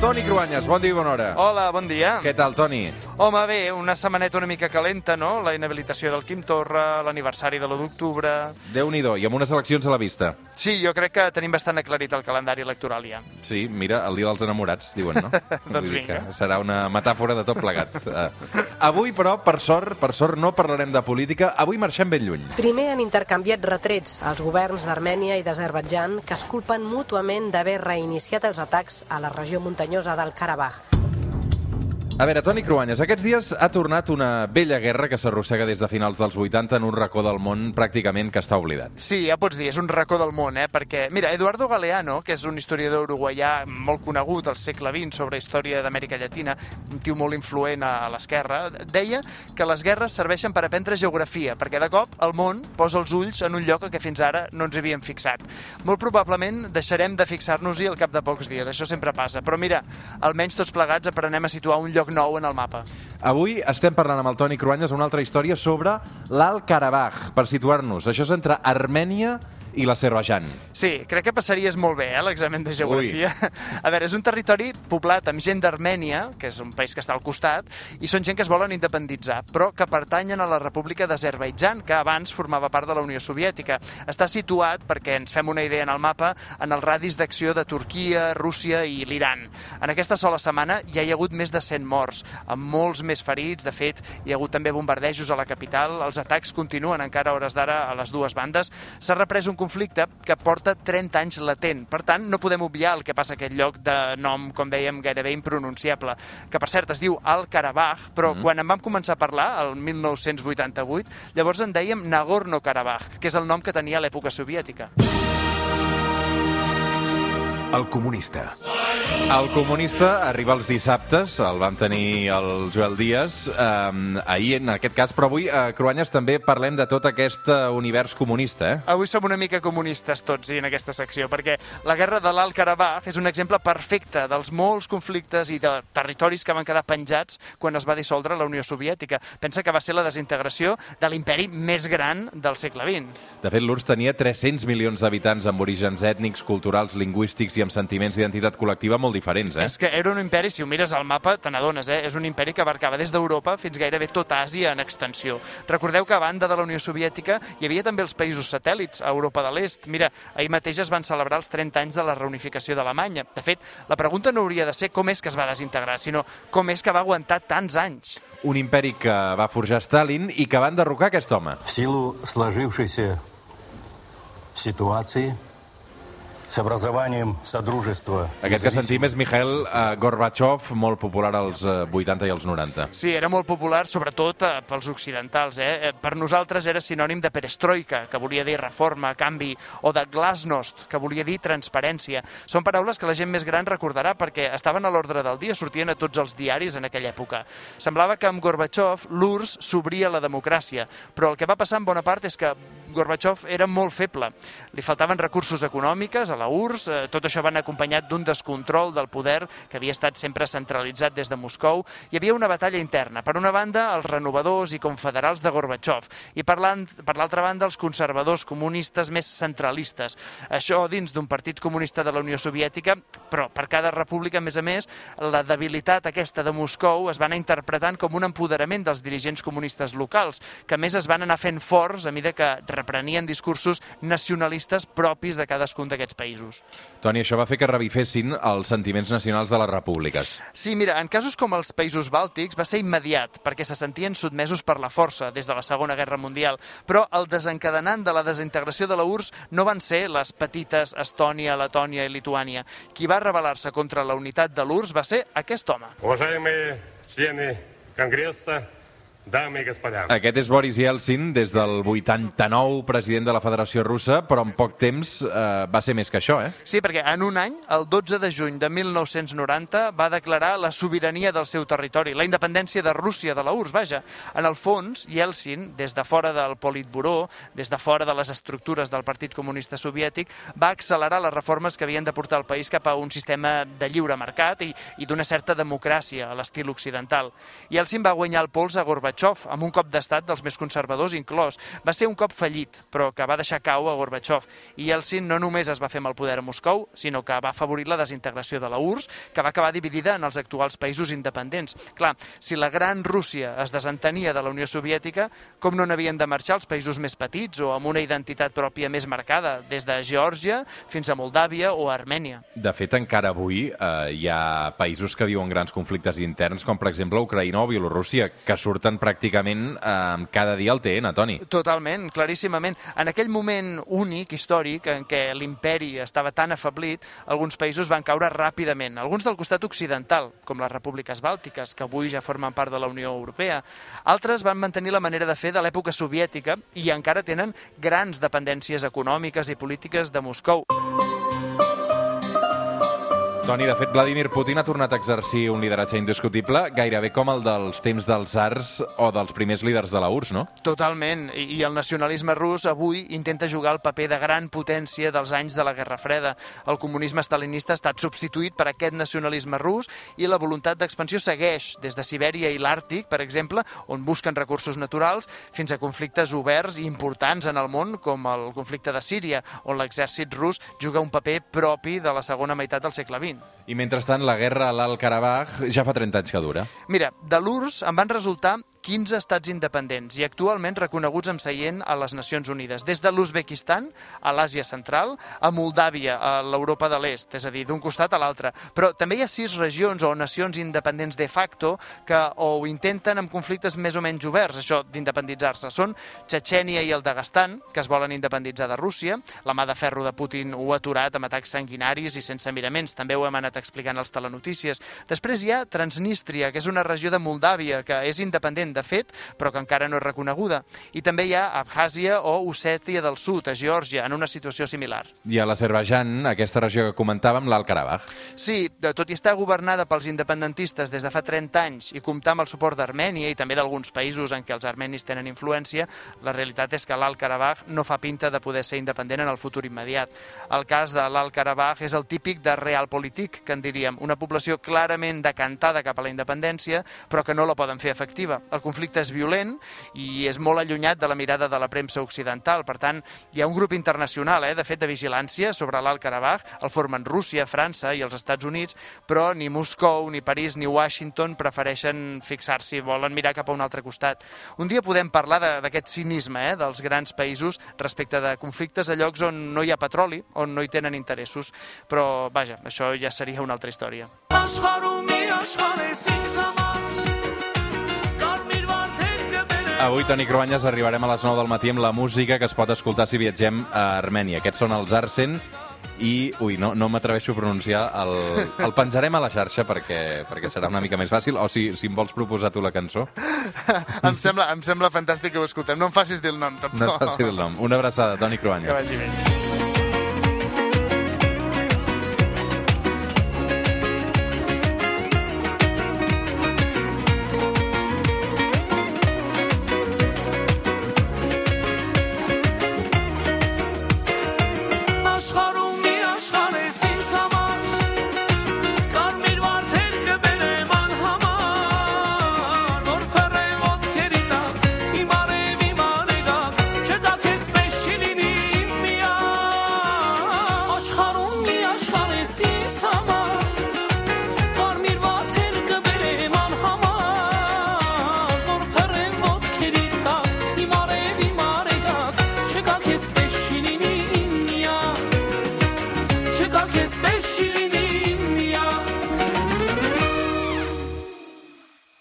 Toni Cruanyes, bon dia i bona hora. Hola, bon dia. Què tal, Toni? Home, bé, una setmaneta una mica calenta, no? La inhabilitació del Quim Torra, l'aniversari de l'1 d'octubre... déu nhi i amb unes eleccions a la vista. Sí, jo crec que tenim bastant aclarit el calendari electoral ja. Sí, mira, el dia dels enamorats, diuen, no? doncs vinga. serà una metàfora de tot plegat. Uh, avui, però, per sort, per sort no parlarem de política, avui marxem ben lluny. Primer han intercanviat retrets als governs d'Armènia i d'Azerbaidjan que es culpen mútuament d'haver reiniciat els atacs a la regió muntanyosa del Karabakh. A veure, Toni Cruanyes, aquests dies ha tornat una vella guerra que s'arrossega des de finals dels 80 en un racó del món pràcticament que està oblidat. Sí, ja pots dir, és un racó del món, eh? Perquè, mira, Eduardo Galeano, que és un historiador uruguaià molt conegut al segle XX sobre història d'Amèrica Llatina, un tio molt influent a l'esquerra, deia que les guerres serveixen per aprendre geografia, perquè de cop el món posa els ulls en un lloc que fins ara no ens havíem fixat. Molt probablement deixarem de fixar-nos-hi al cap de pocs dies, això sempre passa. Però mira, almenys tots plegats aprenem a situar un lloc nou en el mapa. Avui estem parlant amb el Toni Cruanyes una altra història sobre l'Alt Karabakh, per situar-nos. Això és entre Armènia i l'Azerbaijan. Sí, crec que passaries molt bé, eh, l'examen de geografia. A veure, és un territori poblat amb gent d'Armènia, que és un país que està al costat, i són gent que es volen independitzar, però que pertanyen a la República d'Azerbaidjan, que abans formava part de la Unió Soviètica. Està situat, perquè ens fem una idea en el mapa, en el radis d'acció de Turquia, Rússia i l'Iran. En aquesta sola setmana ja hi ha hagut més de 100 morts, amb molts més ferits. De fet, hi ha hagut també bombardejos a la capital. Els atacs continuen encara a hores d'ara a les dues bandes. S'ha reprès un conflicte que porta 30 anys latent. Per tant, no podem obviar el que passa a aquest lloc de nom, com dèiem, gairebé impronunciable, que per cert es diu Al-Karabakh, però mm. quan en vam començar a parlar, el 1988, llavors en dèiem Nagorno-Karabakh, que és el nom que tenia a l'època soviètica. El comunista. El comunista arriba els dissabtes, el vam tenir el Joel Díaz, eh, ahir en aquest cas, però avui a Cruanyes també parlem de tot aquest eh, univers comunista, eh? Avui som una mica comunistes tots sí, en aquesta secció, perquè la guerra de l'Alt Karabakh és un exemple perfecte dels molts conflictes i de territoris que van quedar penjats quan es va dissoldre la Unió Soviètica. Pensa que va ser la desintegració de l'imperi més gran del segle XX. De fet, l'URSS tenia 300 milions d'habitants amb orígens ètnics, culturals, lingüístics i amb sentiments d'identitat col·lectiva molt diferents, eh? És que era un imperi, si ho mires al mapa, te n'adones, eh? És un imperi que abarcava des d'Europa fins gairebé tota Àsia en extensió. Recordeu que a banda de la Unió Soviètica hi havia també els països satèl·lits a Europa de l'Est. Mira, ahir mateix es van celebrar els 30 anys de la reunificació d'Alemanya. De fet, la pregunta no hauria de ser com és que es va desintegrar, sinó com és que va aguantar tants anys. Un imperi que va forjar Stalin i que va enderrocar aquest home. В силу сложившейся ситуации с образованием Содружества aquest que sentim és Mikhail eh, Gorbachev, molt popular als eh, 80 i als 90. Sí, era molt popular, sobretot eh, pels occidentals. Eh? Eh, Per nosaltres era sinònim de perestroika, que volia dir reforma, canvi, o de glasnost, que volia dir transparència. Són paraules que la gent més gran recordarà perquè estaven a l'ordre del dia, sortien a tots els diaris en aquella època. Semblava que amb Gorbachev l'URSS s'obria la democràcia, però el que va passar en bona part és que Gorbachev era molt feble. Li faltaven recursos econòmics a la URSS, eh, tot això van acompanyat d'un descontrol del poder que havia estat sempre centralitzat des de Moscou. Hi havia una batalla interna. Per una banda, els renovadors i confederals de Gorbachev, i per l'altra banda, els conservadors comunistes més centralistes. Això dins d'un partit comunista de la Unió Soviètica, però per cada república, a més a més, la debilitat aquesta de Moscou es va anar interpretant com un empoderament dels dirigents comunistes locals, que més es van anar fent forts a mesura que reprenien discursos nacionalistes propis de cadascun d'aquests països. Toni, això va fer que revifessin els sentiments nacionals de les repúbliques. Sí, mira, en casos com els països bàltics va ser immediat, perquè se sentien sotmesos per la força des de la Segona Guerra Mundial, però el desencadenant de la desintegració de la URSS no van ser les petites Estònia, Letònia i Lituània. Qui va rebel·lar-se contra la unitat de l'URSS va ser aquest home. Уважаемые члены Конгресса, Dame Gasparyan. Aquest és Boris Yeltsin, des del 89 president de la Federació Russa, però en poc temps eh, va ser més que això, eh? Sí, perquè en un any, el 12 de juny de 1990, va declarar la sobirania del seu territori, la independència de Rússia, de la URSS, vaja. En el fons, Yeltsin, des de fora del Politburó, des de fora de les estructures del Partit Comunista Soviètic, va accelerar les reformes que havien de portar el país cap a un sistema de lliure mercat i, i d'una certa democràcia a l'estil occidental. Yeltsin va guanyar el pols a Gorbachev Gorbachev, amb un cop d'estat dels més conservadors inclòs. Va ser un cop fallit, però que va deixar cau a Gorbachev. I Yeltsin no només es va fer amb el poder a Moscou, sinó que va afavorir la desintegració de la URSS, que va acabar dividida en els actuals països independents. Clar, si la gran Rússia es desentenia de la Unió Soviètica, com no n'havien de marxar els països més petits o amb una identitat pròpia més marcada, des de Geòrgia fins a Moldàvia o Armènia? De fet, encara avui eh, hi ha països que viuen grans conflictes interns, com per exemple Ucraïna o Bielorússia, que surten pràcticament eh, cada dia al TN, Toni. Totalment, claríssimament. En aquell moment únic, històric, en què l'imperi estava tan afablit, alguns països van caure ràpidament, alguns del costat occidental, com les repúbliques bàltiques, que avui ja formen part de la Unió Europea. Altres van mantenir la manera de fer de l'època soviètica i encara tenen grans dependències econòmiques i polítiques de Moscou. Toni, de fet, Vladimir Putin ha tornat a exercir un lideratge indiscutible, gairebé com el dels temps dels zars o dels primers líders de la URSS, no? Totalment, i i el nacionalisme rus avui intenta jugar el paper de gran potència dels anys de la Guerra Freda. El comunisme stalinista ha estat substituït per aquest nacionalisme rus i la voluntat d'expansió segueix, des de Sibèria i l'Àrtic, per exemple, on busquen recursos naturals, fins a conflictes oberts i importants en el món, com el conflicte de Síria, on l'exèrcit rus juga un paper propi de la segona meitat del segle XX. I mentrestant, la guerra a l'Alt ja fa 30 anys que dura. Mira, de l'URSS en van resultar 15 estats independents i actualment reconeguts amb seient a les Nacions Unides, des de l'Uzbekistan a l'Àsia Central, a Moldàvia, a l'Europa de l'Est, és a dir, d'un costat a l'altre. Però també hi ha sis regions o nacions independents de facto que o ho intenten amb conflictes més o menys oberts, això d'independitzar-se. Són Txetxènia i el Dagestan, que es volen independitzar de Rússia. La mà de ferro de Putin ho ha aturat amb atacs sanguinaris i sense miraments. També ho hem anat explicant als telenotícies. Després hi ha Transnistria, que és una regió de Moldàvia, que és independent de fet, però que encara no és reconeguda. I també hi ha Abkhàzia o Ossètia del Sud, a Geòrgia, en una situació similar. I a l'Azerbaijan, aquesta regió que comentàvem, l'Alt Karabakh. Sí, tot i estar governada pels independentistes des de fa 30 anys i comptar amb el suport d'Armènia i també d'alguns països en què els armenis tenen influència, la realitat és que l'Alt Karabakh no fa pinta de poder ser independent en el futur immediat. El cas de l'Alt Karabakh és el típic de realpolitik, que en diríem, una població clarament decantada cap a la independència, però que no la poden fer efectiva. El el conflicte és violent i és molt allunyat de la mirada de la premsa occidental. Per tant, hi ha un grup internacional, eh, de fet, de vigilància sobre l'Alt Karabakh, el formen Rússia, França i els Estats Units, però ni Moscou, ni París, ni Washington prefereixen fixar-s'hi, volen mirar cap a un altre costat. Un dia podem parlar d'aquest cinisme eh, dels grans països respecte de conflictes a llocs on no hi ha petroli, on no hi tenen interessos, però vaja, això ja seria una altra història. Oscar, umi aşkar Avui, Toni Cruanyes, arribarem a les 9 del matí amb la música que es pot escoltar si viatgem a Armènia. Aquests són els Arsen i, ui, no, no m'atreveixo a pronunciar, el, el penjarem a la xarxa perquè, perquè serà una mica més fàcil, o si, si em vols proposar tu la cançó, em, sembla, em sembla fantàstic que ho escoltem. No em facis dir el nom, tampoc. no et faci el nom. Una abraçada, Toni Que Cruanyes. vagi bé.